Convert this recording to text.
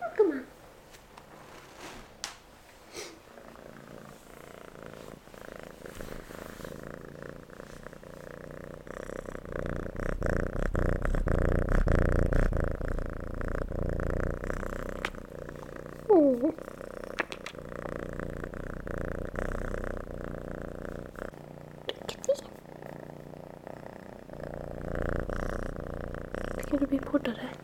Korkma. Oh. Ska du bli poddare?